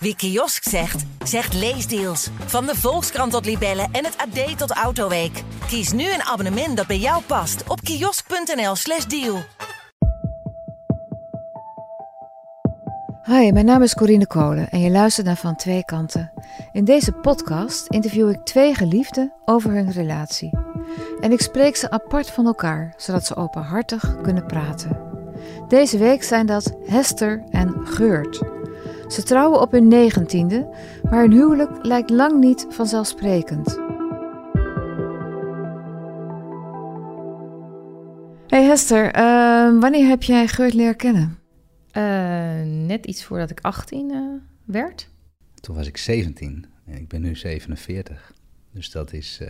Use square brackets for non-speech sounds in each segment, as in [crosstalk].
Wie kiosk zegt, zegt leesdeals. Van de Volkskrant tot Libellen en het AD tot Autoweek. Kies nu een abonnement dat bij jou past op kiosk.nl/slash deal. Hi, mijn naam is Corine Kolen en je luistert naar Van Twee Kanten. In deze podcast interview ik twee geliefden over hun relatie. En ik spreek ze apart van elkaar, zodat ze openhartig kunnen praten. Deze week zijn dat Hester en Geurt. Ze trouwen op hun negentiende, maar hun huwelijk lijkt lang niet vanzelfsprekend. Hey Hester, uh, wanneer heb jij Geurt leren kennen? Uh, net iets voordat ik 18 uh, eh, werd. Toen was ik 17 en ik ben nu 47. Dus dat is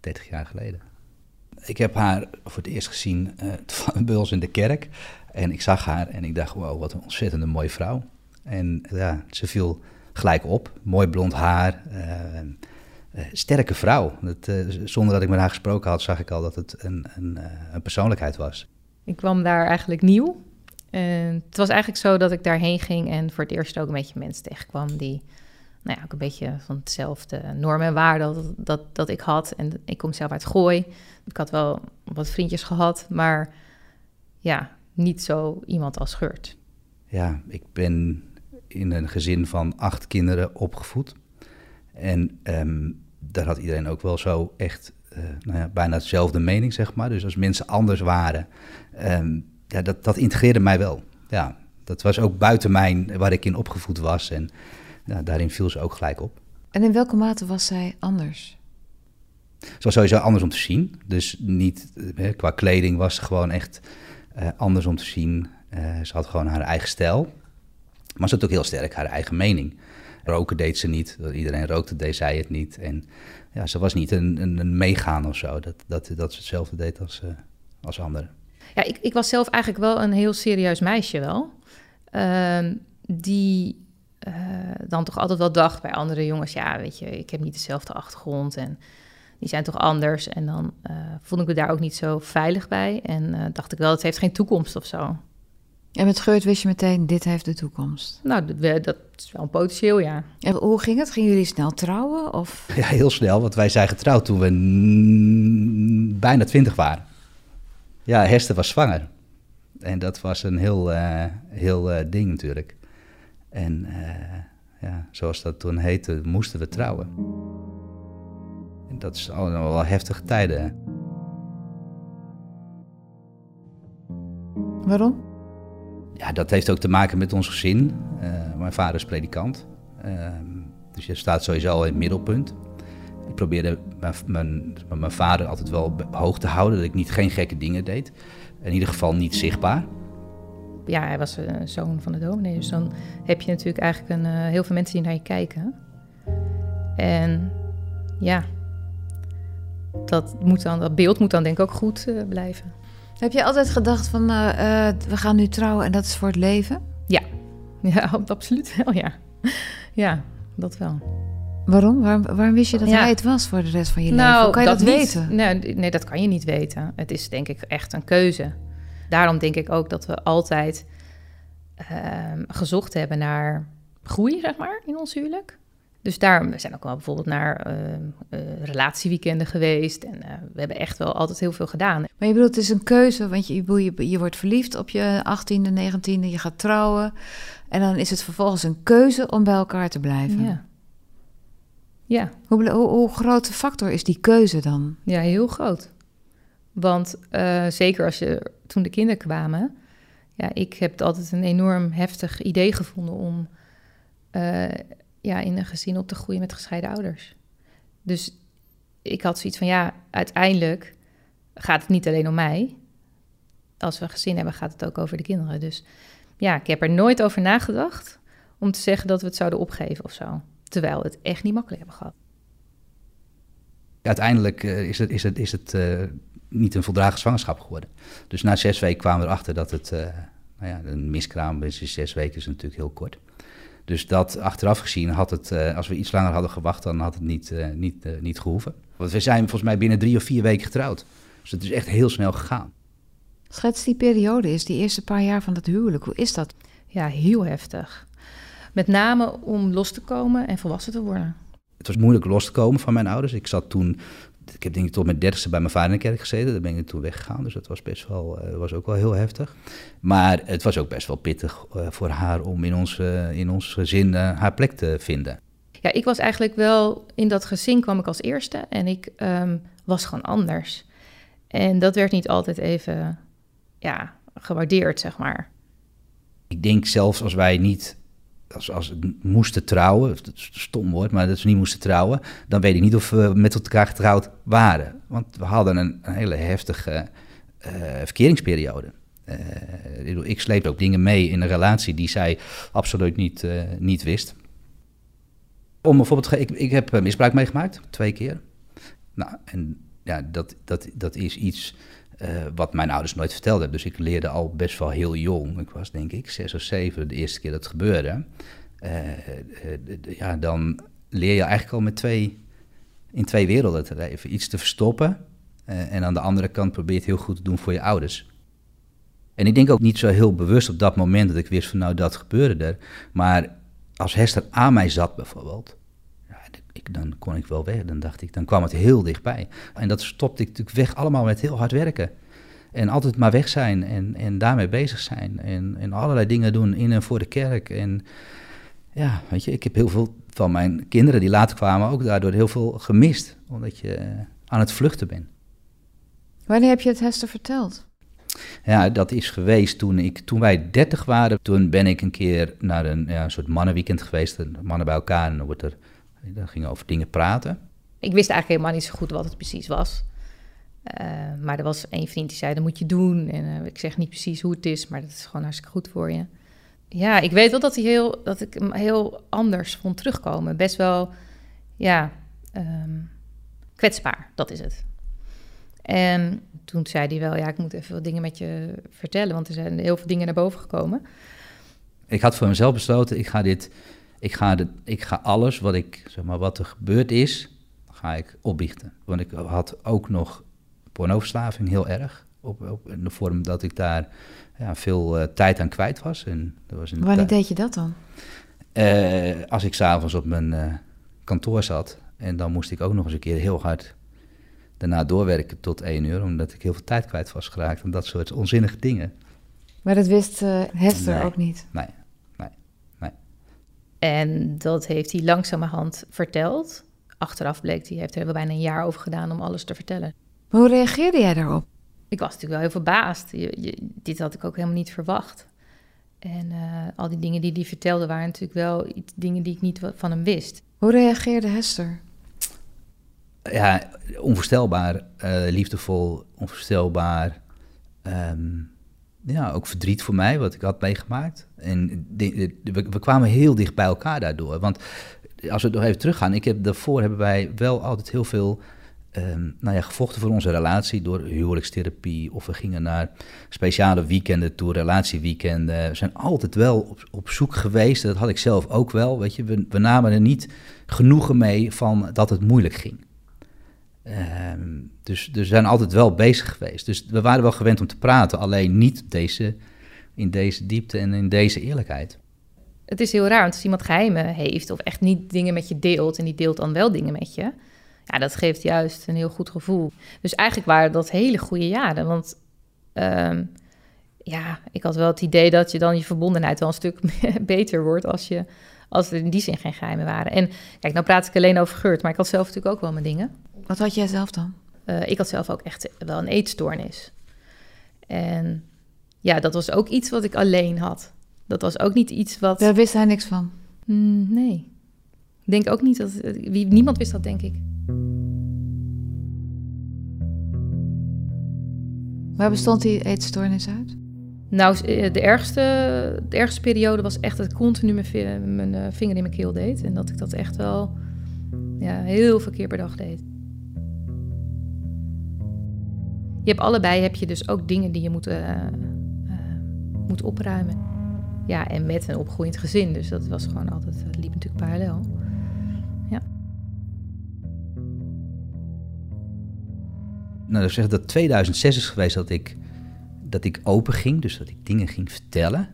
30 jaar geleden. Ik heb haar voor het eerst gezien uh, [laughs] bij ons in de kerk. En ik zag haar en ik dacht, wow, wat een ontzettende mooie vrouw. En ja, ze viel gelijk op. Mooi blond haar. Uh, sterke vrouw. Dat, uh, zonder dat ik met haar gesproken had, zag ik al dat het een, een, een persoonlijkheid was. Ik kwam daar eigenlijk nieuw. Het was eigenlijk zo dat ik daarheen ging en voor het eerst ook een beetje mensen tegenkwam die nou ja, ook een beetje van hetzelfde normen en waarden dat, dat, dat ik had. En ik kom zelf uit Gooi. Ik had wel wat vriendjes gehad, maar ja, niet zo iemand als Geurt. Ja, ik ben in een gezin van acht kinderen opgevoed. En um, daar had iedereen ook wel zo echt uh, nou ja, bijna hetzelfde mening, zeg maar. Dus als mensen anders waren, um, ja, dat, dat integreerde mij wel. Ja, dat was ook buiten mijn, waar ik in opgevoed was. En ja, daarin viel ze ook gelijk op. En in welke mate was zij anders? Ze was sowieso anders om te zien. Dus niet, eh, qua kleding was ze gewoon echt uh, anders om te zien. Uh, ze had gewoon haar eigen stijl. Maar ze had ook heel sterk haar eigen mening. Roken deed ze niet. Iedereen rookte, deed zij het niet. En ja, ze was niet een, een, een meegaan of zo. Dat, dat, dat ze hetzelfde deed als, uh, als anderen. Ja, ik, ik was zelf eigenlijk wel een heel serieus meisje wel. Uh, die uh, dan toch altijd wel dacht bij andere jongens... ja, weet je, ik heb niet dezelfde achtergrond en die zijn toch anders. En dan uh, voelde ik me daar ook niet zo veilig bij. En dacht ik wel, het heeft geen toekomst of zo. En met Geurt wist je meteen, dit heeft de toekomst? Nou, dat, dat is wel een potentieel, ja. En hoe ging het? Gingen jullie snel trouwen? Of? [laughs] Ja, heel snel, want wij zijn getrouwd toen we bijna twintig waren. Ja, Hester was zwanger. En dat was een heel, uh, heel uh, ding natuurlijk. En uh, ja, zoals dat toen heette, moesten we trouwen. En dat is al wel heftige tijden. Waarom? Ja, dat heeft ook te maken met ons gezin. Uh, mijn vader is predikant. Uh, dus je staat sowieso al in het middelpunt. Ik probeerde mijn, mijn, vader altijd wel hoog te houden, dat ik niet geen gekke dingen deed. In ieder geval niet zichtbaar. Ja, hij was een eh, zoon van de dominee, dus dan heb je natuurlijk eigenlijk een, uh, heel veel mensen die naar je kijken. En ja, dat, moet dan, dat beeld moet dan denk ik ook goed blijven. Heb je altijd gedacht van uh, uh, we gaan nu trouwen en dat is voor het leven? Ja, [laughs] ja absoluut wel, ja. Ja, dat wel. Waarom? Waarom, waarom wist je dat ja. hij het was voor de rest van je nou, leven? Hoe kan je dat, dat, weten? Nee, nee, dat kan je niet weten. Het is denk ik echt een keuze. Daarom denk ik ook dat we altijd uh, gezocht hebben naar groei, zeg maar, in ons huwelijk. Dus daar we zijn ook wel bijvoorbeeld naar uh, relatieweekenden geweest. En uh, we hebben echt wel altijd heel veel gedaan. Maar je bedoelt, het is een keuze, want je, je, je wordt verliefd op je 18e, 19e, je gaat trouwen. En dan is het vervolgens een keuze om bij elkaar te blijven. Ja. Ja. Hoe, hoe, hoe grote factor is die keuze dan? Ja, heel groot. Want zeker als je toen de kinderen kwamen, ja, ik heb het altijd een enorm heftig idee gevonden om ja, in een gezin op te groeien met gescheiden ouders. Dus ik had zoiets van, ja, uiteindelijk gaat het niet alleen om mij. Als we een gezin hebben, gaat het ook over de kinderen. Dus ja, ik heb er nooit over nagedacht om te zeggen dat we het zouden opgeven of zo. Terwijl we het echt niet makkelijk hebben gehad. Uiteindelijk uh, is het, is het, is het uh, niet een voldragen zwangerschap geworden. Dus na zes weken kwamen we erachter dat het, uh, nou ja, een miskraam is zes weken is natuurlijk heel kort. Dus dat achteraf gezien had het, uh, als we iets langer hadden gewacht, dan had het niet, uh, niet, uh, niet gehoeven. Want we zijn volgens mij binnen drie of vier weken getrouwd. Dus het is echt heel snel gegaan. Schets die periode is, die eerste paar jaar van dat huwelijk. Hoe is dat? Ja, heel heftig. Met name om los te komen en volwassen te worden. Het was moeilijk los te komen van mijn ouders. Ik zat toen, ik heb denk ik tot mijn dertigste bij mijn vader in de kerk gezeten. Daar ben ik toen weggegaan, dus dat was best wel, uh, was ook wel heel heftig. Maar het was ook best wel pittig uh, voor haar om in ons, uh, in ons gezin haar plek te vinden. Ja, ik was eigenlijk wel, in dat gezin kwam ik als eerste en ik um, was gewoon anders. En dat werd niet altijd even, ja, gewaardeerd, zeg maar. Ik denk zelfs als wij niet als, als moesten trouwen, dat is een stom woord, maar dat we niet moesten trouwen, dan weet ik niet of we met elkaar getrouwd waren. Want we hadden een, een hele heftige uh, verkeringsperiode. Uh, ik sleep ook dingen mee in een relatie die zij absoluut niet, uh, niet wist. Om bijvoorbeeld, ik, ik heb misbruik meegemaakt, twee keer. Nou, en ja, dat, dat, dat is iets uh, wat mijn ouders nooit verteld hebben. Dus ik leerde al best wel heel jong. Ik was denk ik zes of zeven de eerste keer dat het gebeurde. Uh, uh, ja, dan leer je eigenlijk al met twee, in twee werelden te leven. Iets te verstoppen en aan de andere kant probeer je het heel goed te doen voor je ouders. En ik denk ook niet zo heel bewust op dat moment dat ik wist van nou dat gebeurde er. Maar als Hester aan mij zat bijvoorbeeld, ik, dan kon ik wel weg. Dan dacht ik, dan kwam het heel dichtbij. En dat stopte ik natuurlijk weg allemaal met heel hard werken. En altijd maar weg zijn en, en daarmee bezig zijn. En, en allerlei dingen doen in en voor de kerk. En ja, weet je, ik heb heel veel van mijn kinderen die later kwamen ook daardoor heel veel gemist. Omdat je eh, aan het vluchten bent. Wanneer heb je het Hester verteld? Ja, dat is geweest toen, ik, toen wij dertig waren. Toen ben ik een keer naar een, ja, een soort mannenweekend geweest. Mannen bij elkaar en dan wordt er dan gingen over dingen praten. Ik wist eigenlijk helemaal niet zo goed wat het precies was. Uh, maar er was één vriend die zei, dat moet je doen. En uh, ik zeg niet precies hoe het is, maar dat is gewoon hartstikke goed voor je. Ja, ik weet wel dat, hij heel, dat ik hem heel anders vond terugkomen. Best wel, ja, um, kwetsbaar, dat is het. En toen zei hij wel, ja, ik moet even wat dingen met je vertellen, want er zijn heel veel dingen naar boven gekomen. Ik had voor mezelf besloten, ik ga dit ik ga, de, ik ga alles wat, ik, zeg maar, wat er gebeurd is, ga ik opbiechten. Want ik had ook nog pornoverslaving heel erg. Op, op, in de vorm dat ik daar ja, veel uh, tijd aan kwijt was. En dat was Wanneer deed je dat dan? Uh, als ik s'avonds op mijn uh, kantoor zat. En dan moest ik ook nog eens een keer heel hard daarna doorwerken tot één uur. Omdat ik heel veel tijd kwijt was geraakt. En dat soort onzinnige dingen. Maar dat wist Hester nee, ook niet? Nee, en dat heeft hij langzamerhand verteld. Achteraf bleek hij, heeft er bijna een jaar over gedaan om alles te vertellen. Maar hoe reageerde jij daarop? Ik was natuurlijk wel heel verbaasd. Je, dit had ik ook helemaal niet verwacht. En uh, al die dingen die hij vertelde waren natuurlijk wel iets, dingen die ik niet van hem wist. Hoe reageerde Hester? Ja, onvoorstelbaar, uh, liefdevol, onvoorstelbaar. Um, ja, ook verdriet voor mij, wat ik had meegemaakt. En we, kwamen heel dicht bij elkaar daardoor. Want als we nog even teruggaan, ik heb, daarvoor hebben wij wel altijd heel veel um, nou ja, gevochten voor onze relatie door huwelijkstherapie. Of we gingen naar speciale weekenden toe, relatieweekenden. We zijn altijd wel op, op zoek geweest, dat had ik zelf ook wel. Weet je, we, we namen er niet genoegen mee van dat het moeilijk ging. Um, dus, dus we zijn altijd wel bezig geweest. Dus we waren wel gewend om te praten, alleen niet deze, in deze diepte en in deze eerlijkheid. Het is heel raar, want als iemand geheimen heeft of echt niet dingen met je deelt en die deelt dan wel dingen met je, ja, dat geeft juist een heel goed gevoel. Dus eigenlijk waren dat hele goede jaren, want um, ja, ik had wel het idee dat je dan je verbondenheid wel een stuk [laughs] beter wordt als, je, als er in die zin geen geheimen waren. En kijk, nou praat ik alleen over Geurt, maar ik had zelf natuurlijk ook wel mijn dingen. Wat had jij zelf dan? Uh, ik had zelf ook echt wel een eetstoornis. En ja, dat was ook iets wat ik alleen had. Dat was ook niet iets wat. Daar wist hij niks van. Mm, nee. Ik denk ook niet dat. Wie, niemand wist dat, denk ik. Waar bestond die eetstoornis uit? Nou, eh, de ergste, de ergste periode was echt dat ik continu mijn, mijn eh, vinger in mijn keel deed. En dat ik dat echt wel ja, heel veel keer per dag deed. Je hebt allebei heb je dus ook dingen die je moet, uh, uh, moet opruimen. Ja, en met een opgroeiend gezin. Dus dat was gewoon altijd, uh, liep natuurlijk parallel. Ja. Nou, dat zeg dat 2006 is geweest dat ik, dat ik open ging. Dus dat ik dingen ging vertellen.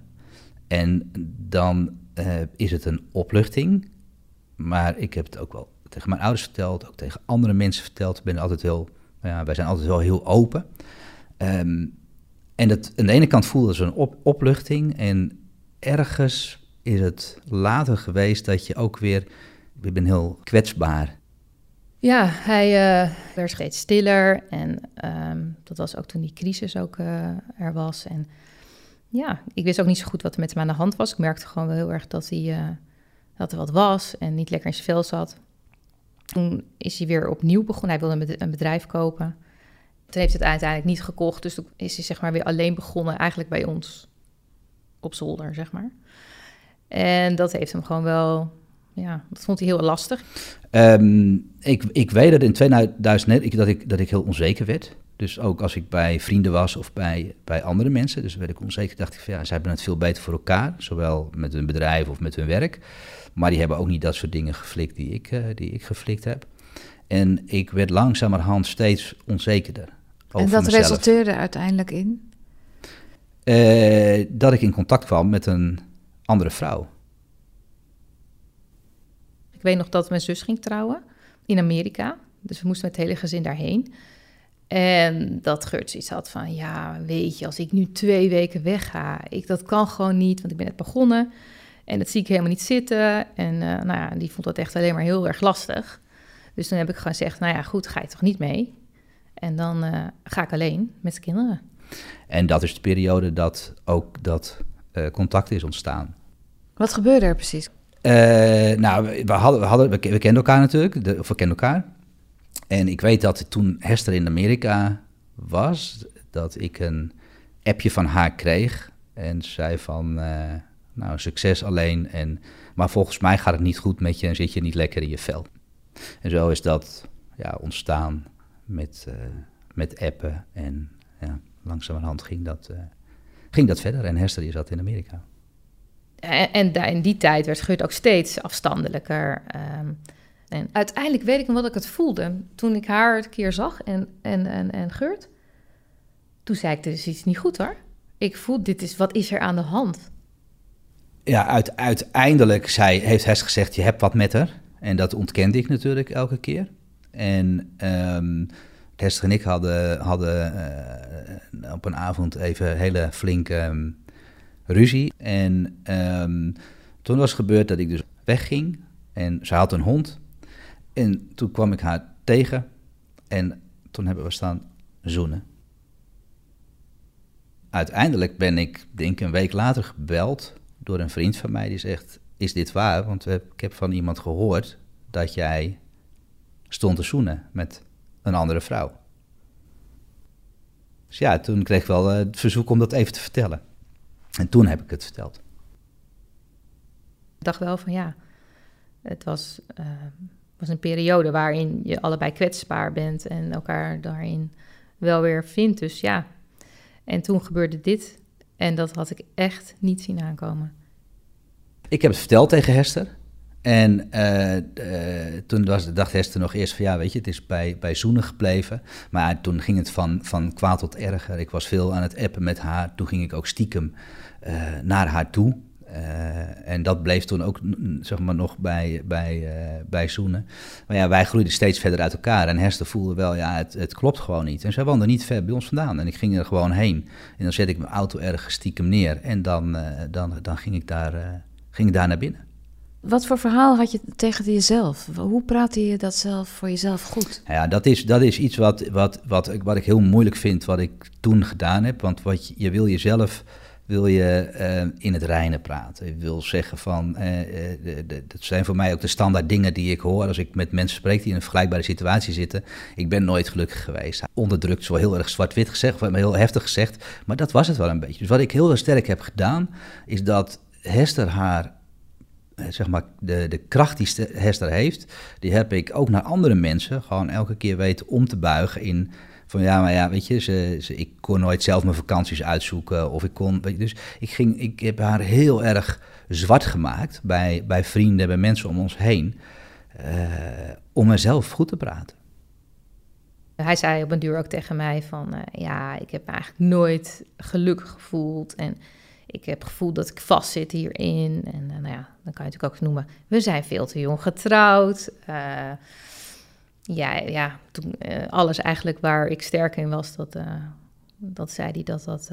En dan eh, is het een opluchting. Maar ik heb het ook wel tegen mijn ouders verteld, ook tegen andere mensen verteld. Ik ben altijd heel, ja, wij zijn altijd wel heel open. Ehm, en dat, aan de ene kant voelde ze een op, opluchting. En ergens is het later geweest dat je ook weer, ik ben heel kwetsbaar. Ja, hij uh, werd steeds stiller en ehm, dat was ook toen die crisis ook uh, er was. En ja, ik wist ook niet zo goed wat er met hem aan de hand was. Ik merkte gewoon wel heel erg dat, hij, uh, dat er wat was en niet lekker in zijn vel zat. Toen is hij weer opnieuw begonnen. Hij wilde een bedrijf kopen. Toen heeft het uiteindelijk niet gekocht. Dus toen is hij zeg maar weer alleen begonnen, eigenlijk bij ons op zolder, zeg maar. En dat heeft hem gewoon wel, ja, dat vond hij heel lastig. Um, ik, ik weet dat in 2009 dat ik, dat ik heel onzeker werd. Dus ook als ik bij vrienden was of bij, bij andere mensen. Dus werd ik onzeker, dacht ik van ja, zij hebben het veel beter voor elkaar. Zowel met hun bedrijf of met hun werk. Maar die hebben ook niet dat soort dingen geflikt die ik, uh, die ik geflikt heb. En ik werd langzamerhand steeds onzekerder. en dat mezelf. resulteerde uiteindelijk in? Uh, dat ik in contact kwam met een andere vrouw. Ik weet nog dat mijn zus ging trouwen in Amerika. Dus we moesten met het hele gezin daarheen. En dat Geurt iets had van, ja, weet je, als ik nu twee weken wegga, ik, dat kan gewoon niet, want ik ben net begonnen. En dat zie ik helemaal niet zitten. En uh, nou ja, die vond dat echt alleen maar heel erg lastig. Dus toen heb ik gewoon gezegd, nou ja, goed, ga je toch niet mee? En dan uh, ga ik alleen met de kinderen. En dat is de periode dat ook dat uh, contact is ontstaan. Wat gebeurde er precies? Uh, nou, we, hadden, we, hadden, we, we kenden elkaar natuurlijk, de, of we kenden elkaar. En ik weet dat toen Hester in Amerika was, dat ik een appje van haar kreeg. En zei van, uh, nou, succes alleen. En, maar volgens mij gaat het niet goed met je en zit je niet lekker in je vel. En zo is dat ja, ontstaan met, uh, met appen. En ja, langzamerhand ging dat, uh, ging dat verder. En Hester die zat in Amerika. En, en in die tijd werd Geurt ook steeds afstandelijker. Um, en uiteindelijk weet ik nog wat ik het voelde. Toen ik haar een keer zag en, en, en, en Geurt. Toen zei ik, er is iets niet goed hoor. Ik voel, dit is, wat is er aan de hand? Ja, uit, uiteindelijk zei, heeft Hester gezegd, je hebt wat met haar. En dat ontkende ik natuurlijk elke keer. En um, Hester en ik hadden, hadden uh, op een avond even hele flinke um, ruzie. En um, toen was gebeurd dat ik dus wegging. En ze had een hond. En toen kwam ik haar tegen. En toen hebben we staan zoenen. Uiteindelijk ben ik, denk een week later, gebeld door een vriend van mij die zegt: Is dit waar? Want ik heb van iemand gehoord dat jij stond te zoenen met een andere vrouw. Dus ja, toen kreeg ik wel het verzoek om dat even te vertellen. En toen heb ik het verteld. Ik dacht wel van ja, het was, uh, was een periode waarin je allebei kwetsbaar bent en elkaar daarin wel weer vindt. Dus ja, en toen gebeurde dit en dat had ik echt niet zien aankomen. Ik heb het verteld tegen Hester. En uh, uh, toen was, dacht Hester nog eerst van ja, weet je, het is bij, bij zoenen gebleven. Maar toen ging het van, van kwaad tot erger. Ik was veel aan het appen met haar. Toen ging ik ook stiekem uh, naar haar toe. En dat bleef toen ook zeg maar, nog bij, bij, bij zoenen. Maar ja, wij groeiden steeds verder uit elkaar. En Hester voelde wel, ja, het, het klopt gewoon niet. En zij woonde niet ver bij ons vandaan. En ik ging er gewoon heen. En dan zet ik mijn auto ergens stiekem neer. En dan, dan, dan ging, ik daar, ging ik daar naar binnen. Wat voor verhaal had je tegen jezelf? Hoe praatte je dat zelf voor jezelf goed? Ja, dat is, dat is iets wat, wat, wat, wat ik heel moeilijk vind, wat ik toen gedaan heb. Want wat je, je wil jezelf wil je uh, in het reine praten. Je wil zeggen van, uh, uh, dat zijn voor mij ook de standaard dingen die ik hoor als ik met mensen spreek die in een vergelijkbare situatie zitten. Ik ben nooit gelukkig geweest. Onderdrukt, zo heel erg zwart-wit gezegd, heel heftig gezegd, maar dat was het wel een beetje. Dus wat ik heel sterk heb gedaan, is dat Hester haar zeg maar, de, de kracht die Hester heeft, die heb ik ook naar andere mensen gewoon elke keer weten om te buigen in van ja, maar ja, weet je, ze, ze, ik kon nooit zelf mijn vakanties uitzoeken of ik kon, weet je, dus ik ging, ik heb haar heel erg zwart gemaakt bij, bij vrienden, bij mensen om ons heen, uh, om mezelf goed te praten. Hij zei op een duur ook tegen mij van, uh, ja, ik heb me eigenlijk nooit gelukkig gevoeld en ik heb het gevoel dat ik vastzit hierin. En nou ja, dan kan je natuurlijk ook noemen, we zijn veel te jong getrouwd. Ja, ja toen, alles eigenlijk waar ik sterk in was, dat, dat zei hij dat dat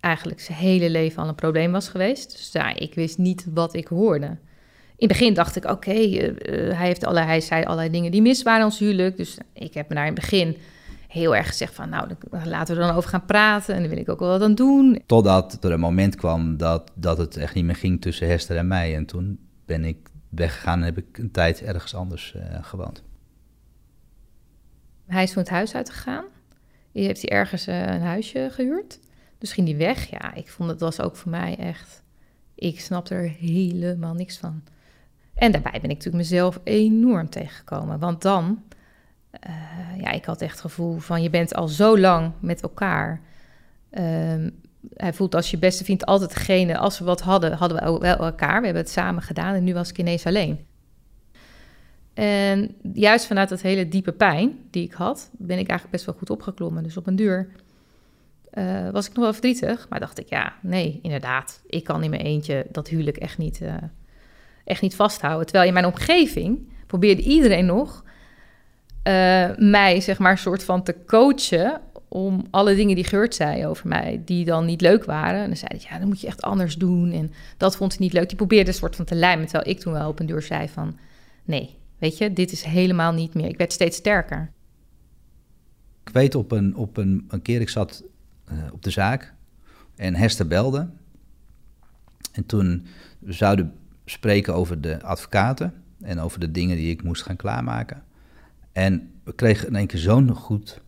eigenlijk zijn hele leven al een probleem was geweest. Dus ja, ik wist niet wat ik hoorde. In het begin dacht ik, oké, eh, eh, hij, heeft allerlei, hij zei allerlei dingen die mis waren ons huwelijk. Dus ik heb me daar in het begin heel erg gezegd van, nou, laten we er dan over gaan praten. En dan wil ik ook wel wat aan doen. Totdat er een moment kwam dat, dat het echt niet meer ging tussen Hester en mij. En toen ben ik weggegaan en heb ik een tijd ergens anders gewoond. Hij is van het huis uitgegaan. Heeft hij ergens een huisje gehuurd. Dus ging die weg. Ja, ik vond het was ook voor mij echt. Ik snapte er helemaal niks van. En daarbij ben ik natuurlijk mezelf enorm tegengekomen. Want dan, uh, ja, ik had echt het gevoel van je bent al zo lang met elkaar. Um, hij voelt als je beste vriend altijd degene, als we wat hadden, hadden we wel elkaar. We hebben het samen gedaan en nu was ik ineens alleen. En juist vanuit dat hele diepe pijn die ik had, ben ik eigenlijk best wel goed opgeklommen. Dus op een duur uh, was ik nog wel verdrietig. Maar dacht ik, ja, nee, inderdaad. Ik kan in mijn eentje dat huwelijk echt niet, uh, echt niet vasthouden. Terwijl in mijn omgeving probeerde iedereen nog uh, mij, zeg maar, soort van te coachen om alle dingen die Geurt zei over mij, die dan niet leuk waren. En dan zei hij, ja, dan moet je echt anders doen. En dat vond hij niet leuk. Die probeerde een soort van te lijmen, terwijl ik toen wel op een deur zei van... nee, weet je, dit is helemaal niet meer. Ik werd steeds sterker. Ik weet op een, op een, keer, ik zat uh, op de zaak. En Hester belde. En toen we zouden spreken over de advocaten en over de dingen die ik moest gaan klaarmaken. En we kregen in één keer zo'n goed,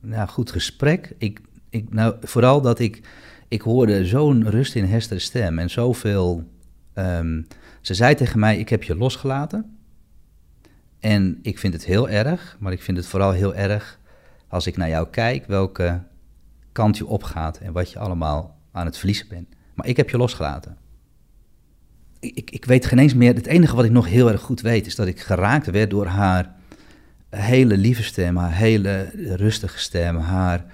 nou, goed gesprek. Ik, ik, nou, vooral dat ik, ik hoorde zo'n rust in Hester's stem en zoveel... Um, ze zei tegen mij, ik heb je losgelaten. En ik vind het heel erg, maar ik vind het vooral heel erg als ik naar jou kijk, welke kant je opgaat en wat je allemaal aan het verliezen bent. Maar ik heb je losgelaten. Ik, ik weet geen eens meer. Het enige wat ik nog heel erg goed weet is dat ik geraakt werd door haar hele lieve stem, haar hele rustige stem, haar.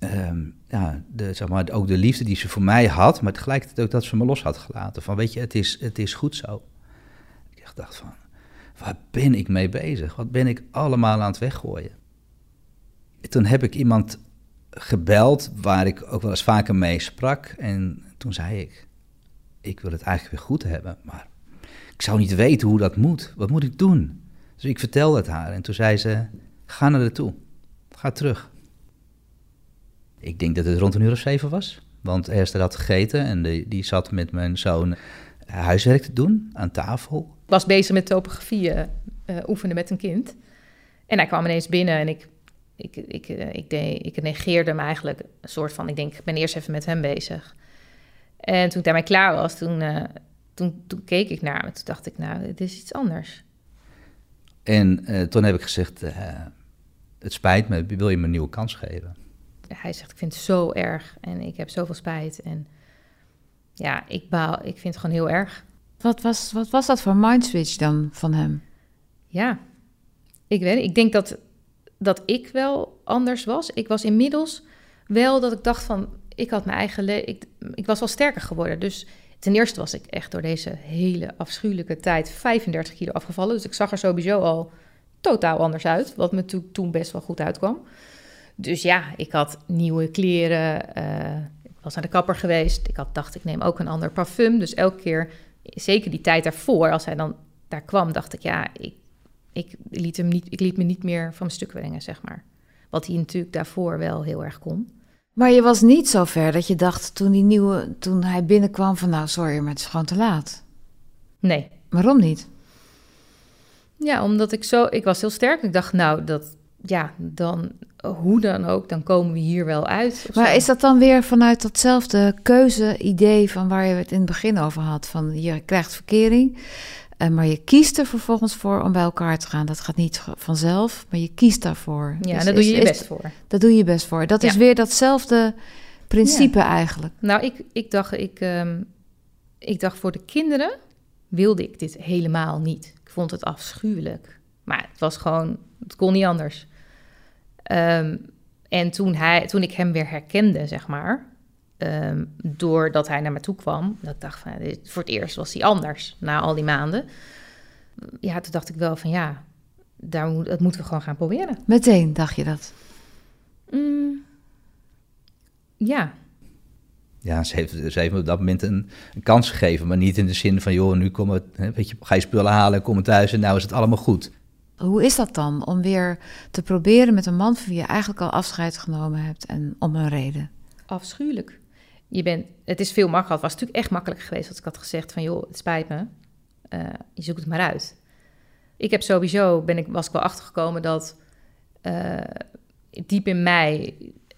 Um, ja, zeg maar, ook de liefde die ze voor mij had, maar tegelijkertijd ook dat ze me los had gelaten. Van weet je, het is, het is goed zo. Ik dacht van, waar ben ik mee bezig? Wat ben ik allemaal aan het weggooien? Toen heb ik iemand gebeld waar ik ook wel eens vaker mee sprak. En toen zei ik, ik wil het eigenlijk weer goed hebben, maar ik zou niet weten hoe dat moet. Wat moet ik doen? Dus ik vertelde het haar en toen zei ze, ga naar toe. Ga terug. Ik denk dat het rond een uur of zeven was. Want Esther had gegeten en die, die zat met mijn zoon huiswerk te doen aan tafel. Ik was bezig met topografie uh, oefenen met een kind. En hij kwam ineens binnen en ik ik, ik, eh, ik, deed, ik negeerde hem eigenlijk een soort van, ik denk, ik ben eerst even met hem bezig. En toen ik daarmee klaar was, toen, uh, toen, toen keek ik naar hem en toen dacht ik, nou, dit is iets anders. En toen heb ik gezegd, het spijt me, wil je me een nieuwe kans geven? Hij zegt, ik vind het zo erg en ik heb zoveel spijt. En ja, ik, baal, ik vind het gewoon heel erg. Wat was, wat was dat voor mindswitch dan van hem? Ja, ik weet Ik denk dat dat ik wel anders was. Ik was inmiddels wel dat ik dacht van, ik had mijn eigen leven, ik, ik was wel sterker geworden. Dus ten eerste was ik echt door deze hele afschuwelijke tijd 35 kilo afgevallen. Dus ik zag er sowieso al totaal anders uit, wat me to toen best wel goed uitkwam. Dus ja, ik had nieuwe kleren, uh, ik was naar de kapper geweest. Ik had dacht, ik neem ook een ander parfum. Dus elke keer, zeker die tijd daarvoor, als hij dan daar kwam, dacht ik, ja, ik ik liet, hem niet, ik liet me niet meer van mijn stuk brengen, zeg maar. Wat hij natuurlijk daarvoor wel heel erg kon. Maar je was niet zo ver dat je dacht toen, die nieuwe, toen hij binnenkwam van nou sorry, maar het is gewoon te laat. Nee. Waarom niet? Ja, omdat ik zo, ik was heel sterk. Ik dacht nou, dat, ja, dan, hoe dan ook, dan komen we hier wel uit. Maar is dat dan weer vanuit datzelfde keuze-idee van waar je het in het begin over had? Van je krijgt verkering, uh, maar je kiest er vervolgens voor om bij elkaar te gaan. Dat gaat niet vanzelf, maar je kiest daarvoor. Ja, dus, daar doe je je best voor. Dat doe je best voor. Dat is weer datzelfde principe eigenlijk. Nou, ik, ik, dacht, ik, um, ik dacht voor de kinderen wilde ik dit helemaal niet. Ik vond het afschuwelijk. Maar het was gewoon, het kon niet anders. Um, en toen, hij, toen ik hem weer herkende, zeg maar, ehm, doordat hij naar me toe kwam, dat ik dacht van, dit- voor het eerst was hij anders na al die maanden. Ja, toen dacht ik wel van ja, daar moet, dat moeten we gewoon gaan proberen. Meteen dacht je dat. Mm, ja, Ja, ze heeft, ze heeft me op dat moment een, een kans gegeven, maar niet in de zin van, joh, nu kom het, hè, weet je, ga je spullen halen, kom thuis en nou is het allemaal goed. Hoe is dat dan om weer te proberen met een man van wie je eigenlijk al afscheid genomen hebt en om een reden? afschuwelijk. Je bent, het is veel makkelijker. Het was natuurlijk echt makkelijk geweest als ik had gezegd van joh, het spijt me. Eh, je zoekt het maar uit. Ik heb sowieso, ben ik, was ik wel achtergekomen dat eh, diep in mij,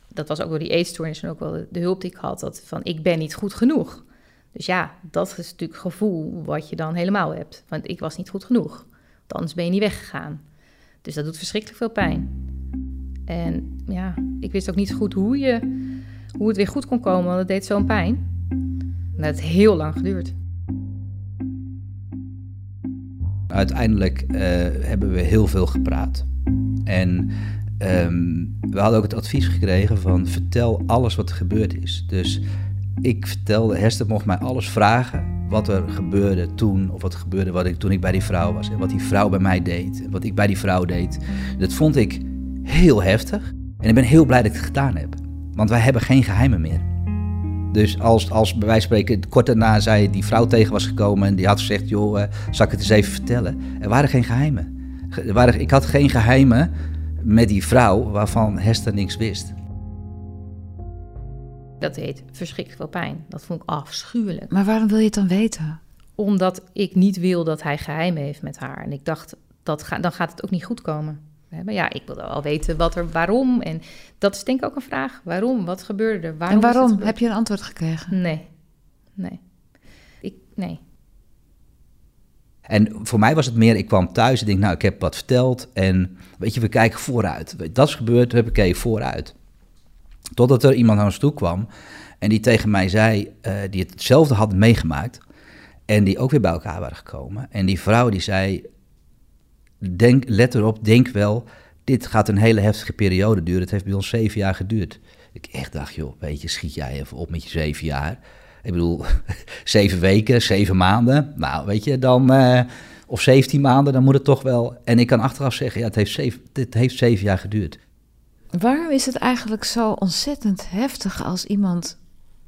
dat was ook door die eetstoornis en ook wel de, de hulp die ik had, dat van ik ben niet goed genoeg. Dus ja, dat is natuurlijk gevoel wat je dan helemaal hebt. Want ik was niet goed genoeg. Anders ben je niet weggegaan. Dus dat doet verschrikkelijk veel pijn. En ja, ik wist ook niet goed hoe, je, hoe het weer goed kon komen, want het deed zo'n pijn. En dat heeft heel lang geduurd. Uiteindelijk eh, hebben we heel veel gepraat. En ehm, we hadden ook het advies gekregen van vertel alles wat er gebeurd is. Dus ik vertelde, Hester mocht mij alles vragen wat er gebeurde toen, of wat gebeurde wat ik, toen ik bij die vrouw was. En wat die vrouw bij mij deed, en wat ik bij die vrouw deed. Dat vond ik heel heftig. En ik ben heel blij dat ik het gedaan heb. Want wij hebben geen geheimen meer. Dus als, als bij wijze spreken kort daarna zij die vrouw tegen was gekomen en die had gezegd, joh, eh, zal ik het eens even vertellen? Er waren geen geheimen. Ge- Er waren, ik had geen geheimen met die vrouw waarvan Hester niks wist. Dat deed verschrikkelijk veel pijn. Dat vond ik afschuwelijk. Maar waarom wil je het dan weten? Omdat ik niet wil dat hij geheimen heeft met haar. En ik dacht, dat ga, dan gaat het ook niet goed komen. Hè, Maar ja, ik wilde wel weten wat er, waarom. En dat is denk ik ook een vraag. Waarom? Wat gebeurde er? Waarom en waarom? Heb je een antwoord gekregen? Nee. Nee. Ik, nee. En voor mij was het meer, ik kwam thuis en denk, nou, ik heb wat verteld. En weet je, we kijken vooruit. Dat is gebeurd, we hebben gekeken vooruit. Totdat er iemand naar ons toe kwam en die tegen mij zei, eh, die het hetzelfde had meegemaakt. En die ook weer bij elkaar waren gekomen. En die vrouw die zei, denk, let erop, denk wel, dit gaat een hele heftige periode duren. Het heeft bij ons zeven jaar geduurd. Ik echt dacht, joh, weet je, schiet jij even op met je zeven jaar. Ik bedoel, [laughs] zeven weken, zeven maanden. Nou, weet je, dan... eh, of 17 maanden, dan moet het toch wel... En ik kan achteraf zeggen, ja, het heeft zeven, het heeft zeven jaar geduurd. Waarom is het eigenlijk zo ontzettend heftig als iemand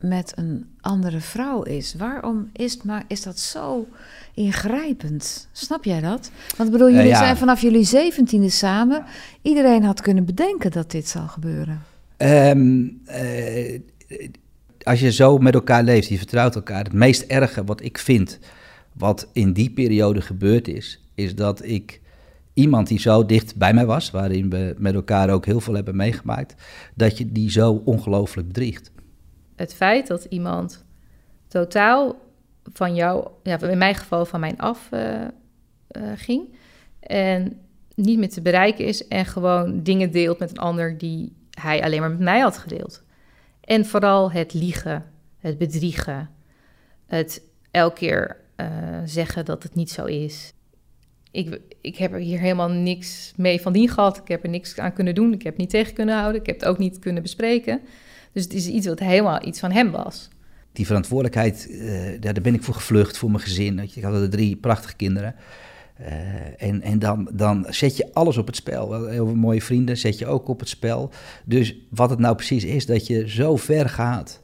met een andere vrouw is? Waarom is, het maar, is dat zo ingrijpend? Snap jij dat? Want ik bedoel, Eh, jullie ja. zijn vanaf jullie zeventiende samen. Iedereen had kunnen bedenken dat dit zou gebeuren. Ehm, eh, als je zo met elkaar leeft, je vertrouwt elkaar. Het meest erge wat ik vind, wat in die periode gebeurd is, is dat ik iemand die zo dicht bij mij was, waarin we met elkaar ook heel veel hebben meegemaakt, dat je die zo ongelooflijk bedriegt. Het feit dat iemand totaal van jou, ja, in mijn geval van mij af eh, eh, ging. En niet meer te bereiken is en gewoon dingen deelt met een ander die hij alleen maar met mij had gedeeld. En vooral het liegen, het bedriegen, het elke keer eh, zeggen dat het niet zo is. Ik, ik heb er hier helemaal niks mee van dien gehad. Ik heb er niks aan kunnen doen. Ik heb niet tegen kunnen houden. Ik heb het ook niet kunnen bespreken. Dus het is iets wat helemaal iets van hem was. die verantwoordelijkheid, eh, daar ben ik voor gevlucht, voor mijn gezin. Ik had er drie prachtige kinderen. Eh, en en dan, dan zet je alles op het spel. Heel veel mooie vrienden zet je ook op het spel. Dus wat het nou precies is, dat je zo ver gaat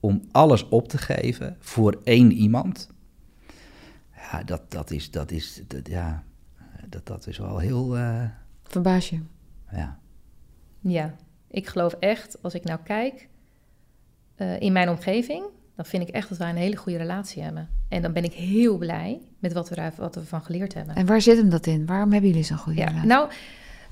om alles op te geven voor één iemand. Ja, dat, dat is, dat is, ja, dat, dat is wel heel, eh, Verbaas je? ja. Ja, ik geloof echt, als ik nou kijk eh, in mijn omgeving, dan vind ik echt dat wij een hele goede relatie hebben. En dan ben ik heel blij met wat we, er, wat we van geleerd hebben. En waar zit hem dat in? Waarom hebben jullie zo'n goede Ja, relatie? nou,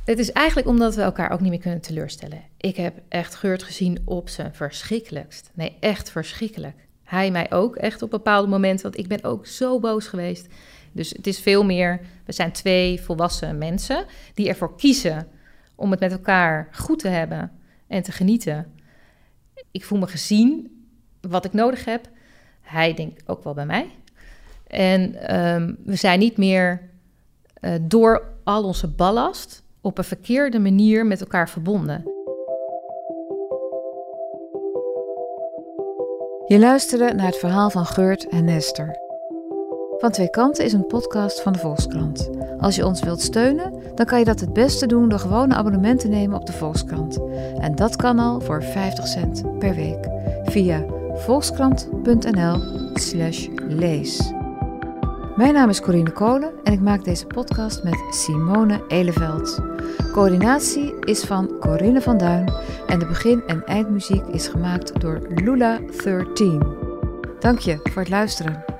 het is eigenlijk omdat we elkaar ook niet meer kunnen teleurstellen. Ik heb echt Geurt gezien op zijn verschrikkelijkst. Nee, echt verschrikkelijk. Hij mij ook echt op bepaalde momenten, want ik ben ook zo boos geweest. Dus het is veel meer, we zijn twee volwassen mensen die ervoor kiezen om het met elkaar goed te hebben en te genieten. Ik voel me gezien, wat ik nodig heb. Hij denkt ook wel bij mij. En ehm, we zijn niet meer eh, door al onze ballast op een verkeerde manier met elkaar verbonden. Je luisterde naar het verhaal van Geurt en Nester. Van Twee Kanten is een podcast van de Volkskrant. Als je ons wilt steunen, dan kan je dat het beste doen door gewoon een abonnement te nemen op de Volkskrant. En dat kan al voor 50 cent per week via volkskrant.nl/slash lees. Mijn naam is Corine Kolen en ik maak deze podcast met Simone Eleveld. Coördinatie is van Corinne van Duin en de begin- en eindmuziek is gemaakt door Lula13. Dank je voor het luisteren.